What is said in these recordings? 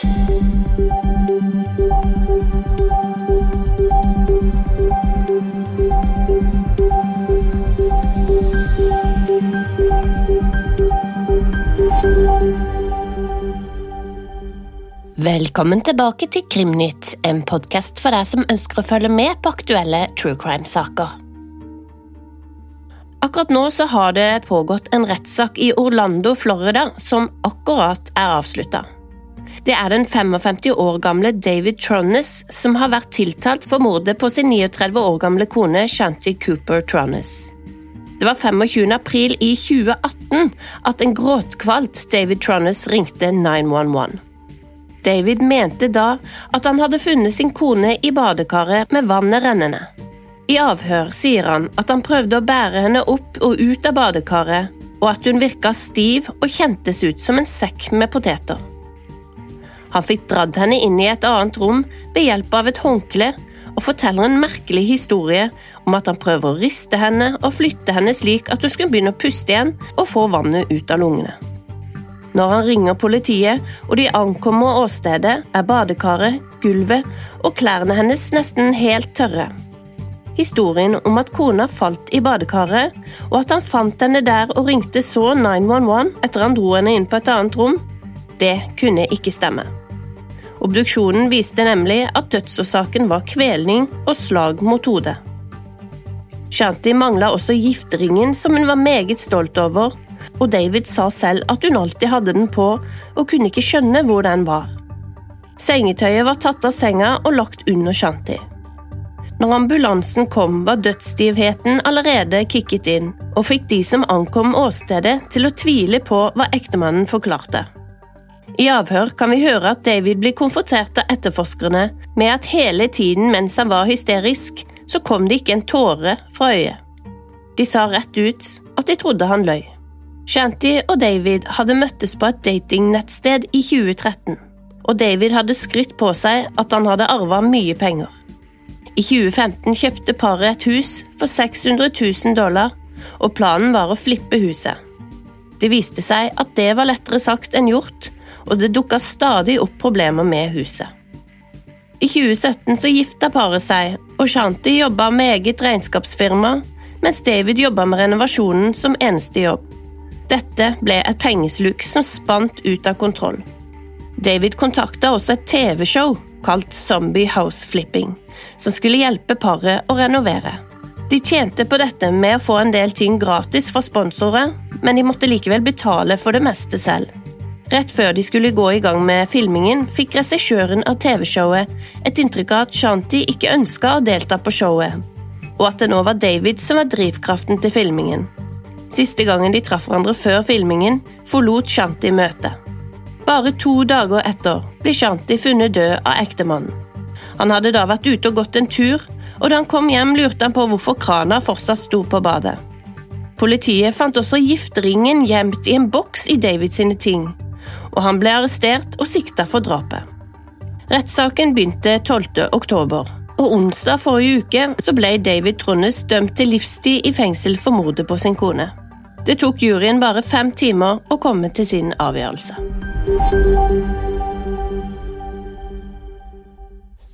Velkommen tilbake til Krimnytt, en podkast for deg som ønsker å følge med på aktuelle true crime-saker. Akkurat nå så har det pågått en rettssak i Orlando, Florida, som akkurat er avslutta. Det er den 55 år gamle David Tronnes som har vært tiltalt for mordet på sin 39 år gamle kone Shanti Cooper Tronnes. Det var 25. april i 2018 at en gråtkvalt David Tronnes ringte 911. David mente da at han hadde funnet sin kone i badekaret med vannet rennende. I avhør sier han at han prøvde å bære henne opp og ut av badekaret, og at hun virka stiv og kjentes ut som en sekk med poteter. Han fikk dratt henne inn i et annet rom ved hjelp av et håndkle og forteller en merkelig historie om at han prøver å riste henne og flytte henne slik at hun skulle begynne å puste igjen og få vannet ut av lungene. Når han ringer politiet og de ankommer åstedet, er badekaret, gulvet og klærne hennes nesten helt tørre. Historien om at kona falt i badekaret, og at han fant henne der og ringte så 911 etter han dro henne inn på et annet rom, det kunne ikke stemme. Obduksjonen viste nemlig at dødsårsaken var kvelning og slag mot hodet. Shanti mangla også gifteringen som hun var meget stolt over, og David sa selv at hun alltid hadde den på og kunne ikke skjønne hvor den var. Sengetøyet var tatt av senga og lagt under Shanti. Når ambulansen kom, var dødsstivheten allerede kicket inn, og fikk de som ankom åstedet til å tvile på hva ektemannen forklarte. I avhør kan vi høre at David blir konfrontert av etterforskerne med at hele tiden mens han var hysterisk, så kom det ikke en tåre fra øyet. De sa rett ut at de trodde han løy. Shanti og David hadde møttes på et datingnettsted i 2013, og David hadde skrytt på seg at han hadde arva mye penger. I 2015 kjøpte paret et hus for 600 000 dollar, og planen var å flippe huset. Det viste seg at det var lettere sagt enn gjort, og det dukka stadig opp problemer med huset. I 2017 så gifta paret seg, og Shanti jobba med eget regnskapsfirma, mens David jobba med renovasjonen som eneste jobb. Dette ble et pengesluk som spant ut av kontroll. David kontakta også et TV-show kalt Zombie House Flipping, som skulle hjelpe paret å renovere. De tjente på dette med å få en del ting gratis fra sponsorer, men de måtte likevel betale for det meste selv. Rett før de skulle gå i gang med filmingen, fikk regissøren av TV-showet et inntrykk av at Shanti ikke ønska å delta på showet, og at det nå var David som var drivkraften til filmingen. Siste gangen de traff hverandre før filmingen, forlot Shanti møtet. Bare to dager etter ble Shanti funnet død av ektemannen. Han hadde da vært ute og gått en tur, og da han kom hjem, lurte han på hvorfor krana fortsatt sto på badet. Politiet fant også giftringen gjemt i en boks i Davids sine ting, og han ble arrestert og sikta for drapet. Rettssaken begynte 12. oktober, og onsdag forrige uke så ble David Trondes dømt til livstid i fengsel for mordet på sin kone. Det tok juryen bare fem timer å komme til sin avgjørelse.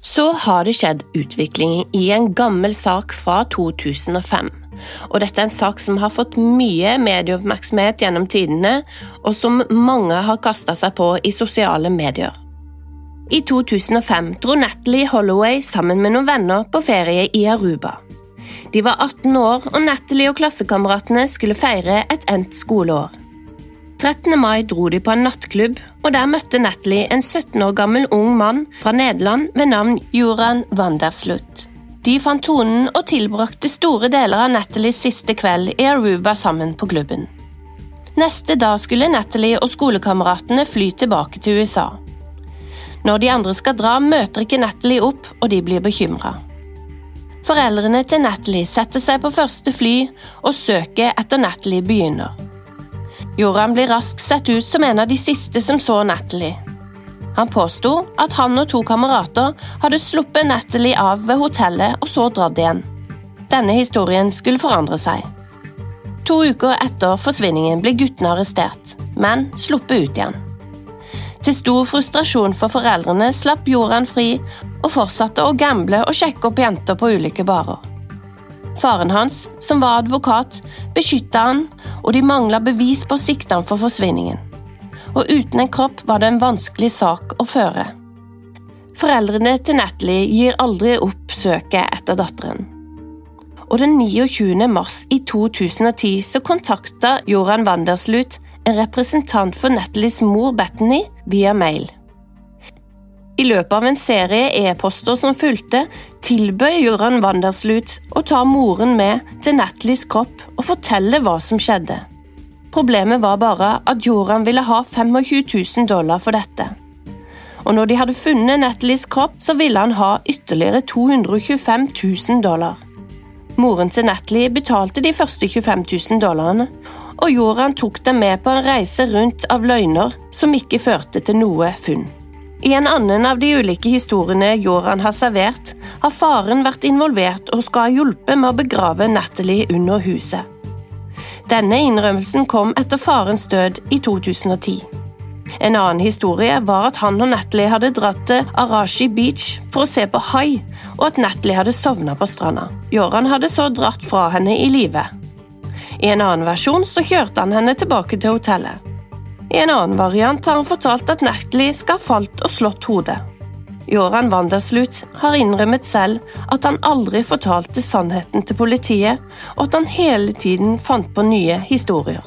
Så har det skjedd utvikling i en gammel sak fra 2005. Og dette er en sak som har fått mye medieoppmerksomhet gjennom tidene, og som mange har kasta seg på i sosiale medier. I 2005 dro Natalie Holloway sammen med noen venner på ferie i Aruba. De var 18 år, og Natalie og klassekameratene skulle feire et endt skoleår. 13. mai dro de på en nattklubb, og der møtte Natalie en 17 år gammel ung mann fra Nederland ved navn Joran Vanderslutt. De fant tonen og tilbrakte store deler av Natalies siste kveld i Aruba sammen på klubben. Neste dag skulle Natalie og skolekameratene fly tilbake til USA. Når de andre skal dra, møter ikke Natalie opp, og de blir bekymra. Foreldrene til Natalie setter seg på første fly, og søket etter Natalie begynner. Joran blir raskt sett ut som en av de siste som så Natalie. Han påsto at han og to kamerater hadde sluppet Natalie av ved hotellet og så dratt igjen. Denne historien skulle forandre seg. To uker etter forsvinningen ble guttene arrestert, men sluppet ut igjen. Til stor frustrasjon for foreldrene slapp Joran fri og fortsatte å gamble og sjekke opp jenter på ulike barer. Faren hans, som var advokat, beskytta han, og de mangla bevis på å for forsvinningen. Og uten en kropp var det en vanskelig sak å føre. Foreldrene til Natalie gir aldri opp søket etter datteren. Og den 29. mars i 2010 så kontakta Joran Wanderslut en representant for Natalies mor Bethany via mail. I løpet av en serie e-poster som fulgte, tilbød Joran Wanderslut å ta moren med til Natalies kropp og fortelle hva som skjedde. Problemet var bare at Joran ville ha 25 000 dollar for dette. Og når de hadde funnet Nathalies kropp, så ville han ha ytterligere 225 000 dollar. Moren til Natalie betalte de første 25 000 dollarene, og Joran tok dem med på en reise rundt av løgner som ikke førte til noe funn. I en annen av de ulike historiene Joran har servert, har faren vært involvert og skal ha hjulpet med å begrave Natalie under huset. Denne innrømmelsen kom etter farens død i 2010. En annen historie var at han og Natalie hadde dratt til Arashi Beach for å se på hai, og at Natalie hadde sovna på stranda. Joran hadde så dratt fra henne i live. I en annen versjon så kjørte han henne tilbake til hotellet. I en annen variant har han fortalt at Natalie skal ha falt og slått hodet. Joran Wanderslut har innrømmet selv at han aldri fortalte sannheten til politiet, og at han hele tiden fant på nye historier.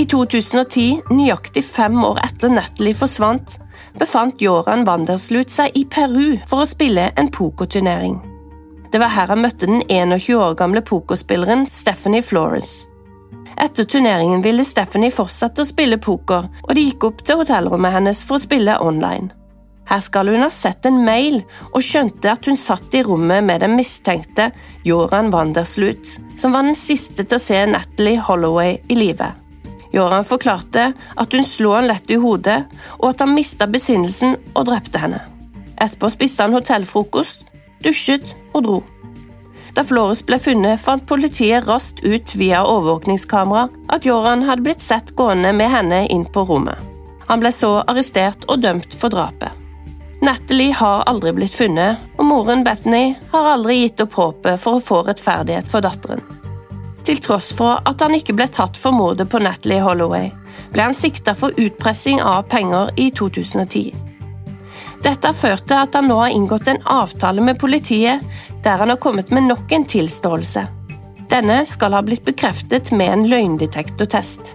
I 2010, nøyaktig fem år etter Natalie forsvant, befant Joran Wanderslut seg i Peru for å spille en pokerturnering. Det var her han møtte den 21 år gamle pokerspilleren Stephanie Flores. Etter turneringen ville Stephanie fortsette å spille poker, og de gikk opp til hotellrommet hennes for å spille online. Her skal hun ha sett en mail og skjønte at hun satt i rommet med den mistenkte Joran Wanderslut, som var den siste til å se Natalie Holloway i live. Joran forklarte at hun slo han lett i hodet, og at han mista besinnelsen og drepte henne. Etterpå spiste han hotellfrokost, dusjet og dro. Da Flores ble funnet, fant politiet raskt ut via overvåkningskamera at Joran hadde blitt sett gående med henne inn på rommet. Han ble så arrestert og dømt for drapet. Natalie har aldri blitt funnet, og moren Bethany har aldri gitt opp håpet for å få rettferdighet for datteren. Til tross for at han ikke ble tatt for mordet på Natalie Holloway, ble han sikta for utpressing av penger i 2010. Dette har ført til at han nå har inngått en avtale med politiet, der han har kommet med nok en tilståelse. Denne skal ha blitt bekreftet med en løgndetektortest.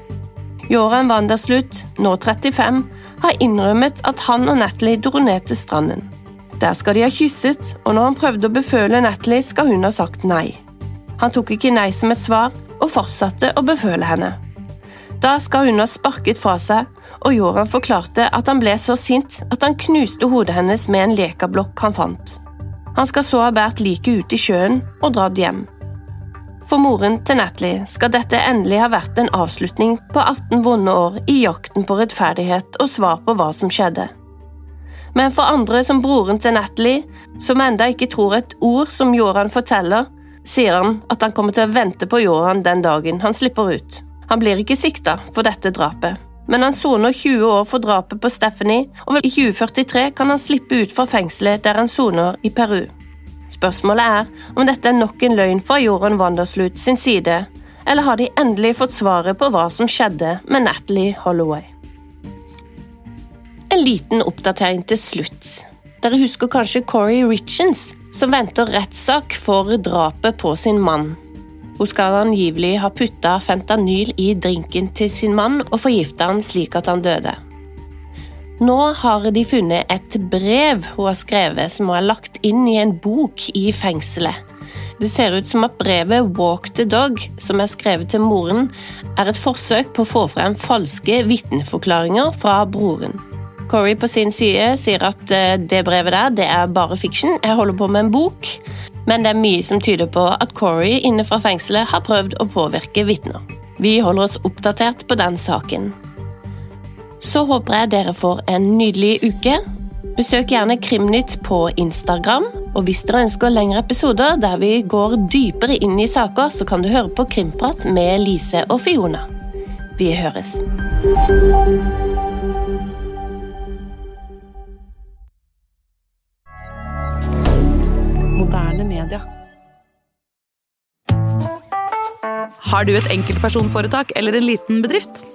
Joran Wanderslut, nå 35, har innrømmet at han og Natalie dro ned til stranden. Der skal de ha kysset, og når han prøvde å beføle Natalie, skal hun ha sagt nei. Han tok ikke nei som et svar, og fortsatte å beføle henne. Da skal hun ha sparket fra seg og Joran forklarte at han ble så sint at han knuste hodet hennes med en lekablokk han fant. Han skal så ha båret liket ut i sjøen og dratt hjem. For moren til Natalie skal dette endelig ha vært en avslutning på 18 vonde år i jakten på rettferdighet og svar på hva som skjedde. Men for andre som broren til Natalie, som enda ikke tror et ord som Joran forteller, sier han at han kommer til å vente på Joran den dagen han slipper ut. Han blir ikke sikta for dette drapet, men han soner 20 år for drapet på Stephanie, og i 2043 kan han slippe ut fra fengselet der han soner i Peru. Spørsmålet er om dette er nok en løgn fra Joran Wanderslut sin side, eller har de endelig fått svaret på hva som skjedde med Natalie Holloway? En liten oppdatering til slutt. Dere husker kanskje Corey Richens, som venter rettssak for drapet på sin mann. Hun skal angivelig ha putta fentanyl i drinken til sin mann og forgifta han slik at han døde. Nå har de funnet et brev hun har skrevet som hun har lagt inn i en bok i fengselet. Det ser ut som at brevet Walk the Dog, som er skrevet til moren, er et forsøk på å få frem falske vitneforklaringer fra broren. Corey på sin side sier at eh, det brevet der, det er bare fiksjon, jeg holder på med en bok men det er mye som tyder på at Corey inne fra fengselet har prøvd å påvirke vitner. Vi holder oss oppdatert på den saken så håper jeg dere får en nydelig uke. Besøk gjerne Krimnytt på Instagram. Og hvis dere ønsker lengre episoder der vi går dypere inn i saker, så kan du høre på Krimprat med Lise og Fiona. Vi høres. Moderne media. Har du et enkeltpersonforetak eller en liten bedrift?